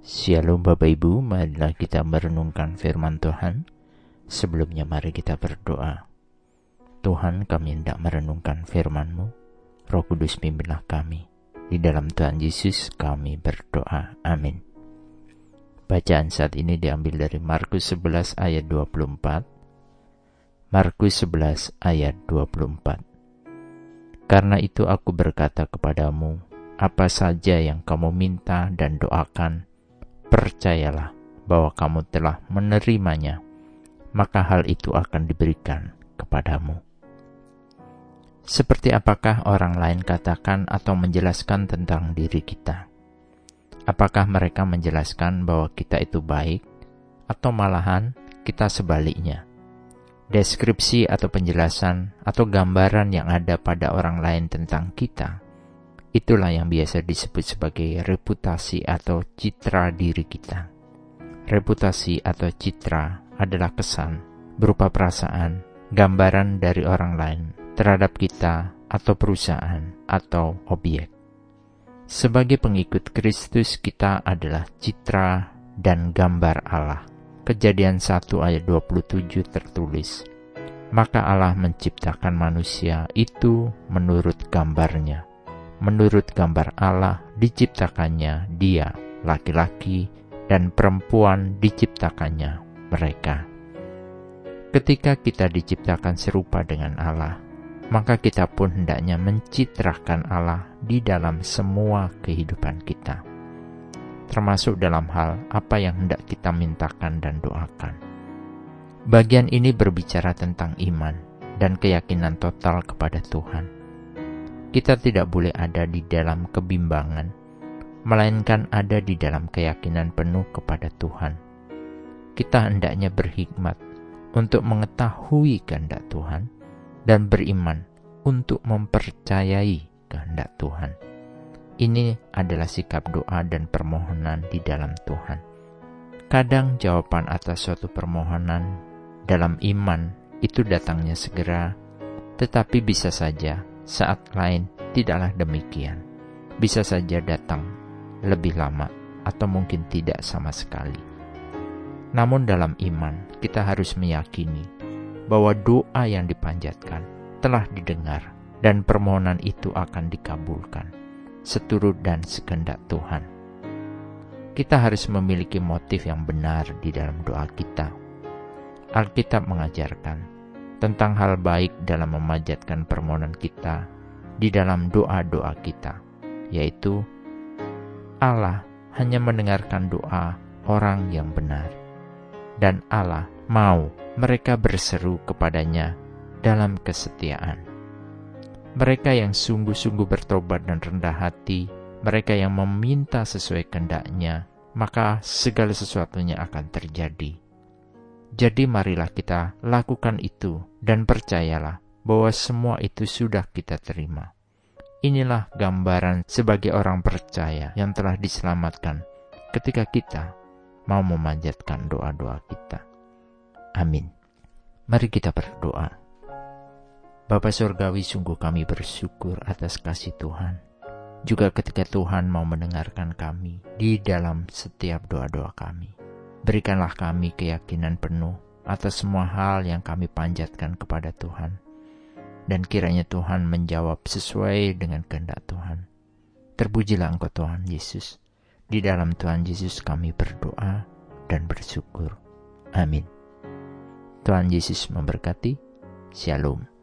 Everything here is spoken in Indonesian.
Shalom Bapak Ibu, marilah kita merenungkan firman Tuhan. Sebelumnya mari kita berdoa. Tuhan kami hendak merenungkan firman-Mu. Roh Kudus pimpinlah kami. Di dalam Tuhan Yesus kami berdoa. Amin. Bacaan saat ini diambil dari Markus 11 ayat 24. Markus 11 ayat 24. Karena itu aku berkata kepadamu, apa saja yang kamu minta dan doakan, percayalah bahwa kamu telah menerimanya, maka hal itu akan diberikan kepadamu. Seperti apakah orang lain katakan atau menjelaskan tentang diri kita? Apakah mereka menjelaskan bahwa kita itu baik, atau malahan kita sebaliknya? Deskripsi atau penjelasan atau gambaran yang ada pada orang lain tentang kita Itulah yang biasa disebut sebagai reputasi atau citra diri kita. Reputasi atau citra adalah kesan berupa perasaan, gambaran dari orang lain terhadap kita atau perusahaan atau objek. Sebagai pengikut Kristus kita adalah citra dan gambar Allah. Kejadian 1 ayat 27 tertulis, Maka Allah menciptakan manusia itu menurut gambarnya menurut gambar Allah diciptakannya dia, laki-laki dan perempuan diciptakannya mereka. Ketika kita diciptakan serupa dengan Allah, maka kita pun hendaknya mencitrakan Allah di dalam semua kehidupan kita, termasuk dalam hal apa yang hendak kita mintakan dan doakan. Bagian ini berbicara tentang iman dan keyakinan total kepada Tuhan kita tidak boleh ada di dalam kebimbangan, melainkan ada di dalam keyakinan penuh kepada Tuhan. Kita hendaknya berhikmat untuk mengetahui kehendak Tuhan dan beriman untuk mempercayai kehendak Tuhan. Ini adalah sikap doa dan permohonan di dalam Tuhan. Kadang jawaban atas suatu permohonan dalam iman itu datangnya segera, tetapi bisa saja saat lain tidaklah demikian. Bisa saja datang lebih lama atau mungkin tidak sama sekali. Namun dalam iman kita harus meyakini bahwa doa yang dipanjatkan telah didengar dan permohonan itu akan dikabulkan seturut dan sekendak Tuhan. Kita harus memiliki motif yang benar di dalam doa kita. Alkitab mengajarkan tentang hal baik dalam memanjatkan permohonan kita di dalam doa-doa kita, yaitu Allah hanya mendengarkan doa orang yang benar, dan Allah mau mereka berseru kepadanya dalam kesetiaan. Mereka yang sungguh-sungguh bertobat dan rendah hati, mereka yang meminta sesuai kehendaknya, maka segala sesuatunya akan terjadi jadi marilah kita lakukan itu dan percayalah bahwa semua itu sudah kita terima. Inilah gambaran sebagai orang percaya yang telah diselamatkan ketika kita mau memanjatkan doa-doa kita. Amin. Mari kita berdoa. Bapa Surgawi sungguh kami bersyukur atas kasih Tuhan. Juga ketika Tuhan mau mendengarkan kami di dalam setiap doa-doa kami. Berikanlah kami keyakinan penuh atas semua hal yang kami panjatkan kepada Tuhan. Dan kiranya Tuhan menjawab sesuai dengan kehendak Tuhan. Terpujilah Engkau Tuhan Yesus. Di dalam Tuhan Yesus kami berdoa dan bersyukur. Amin. Tuhan Yesus memberkati. Shalom.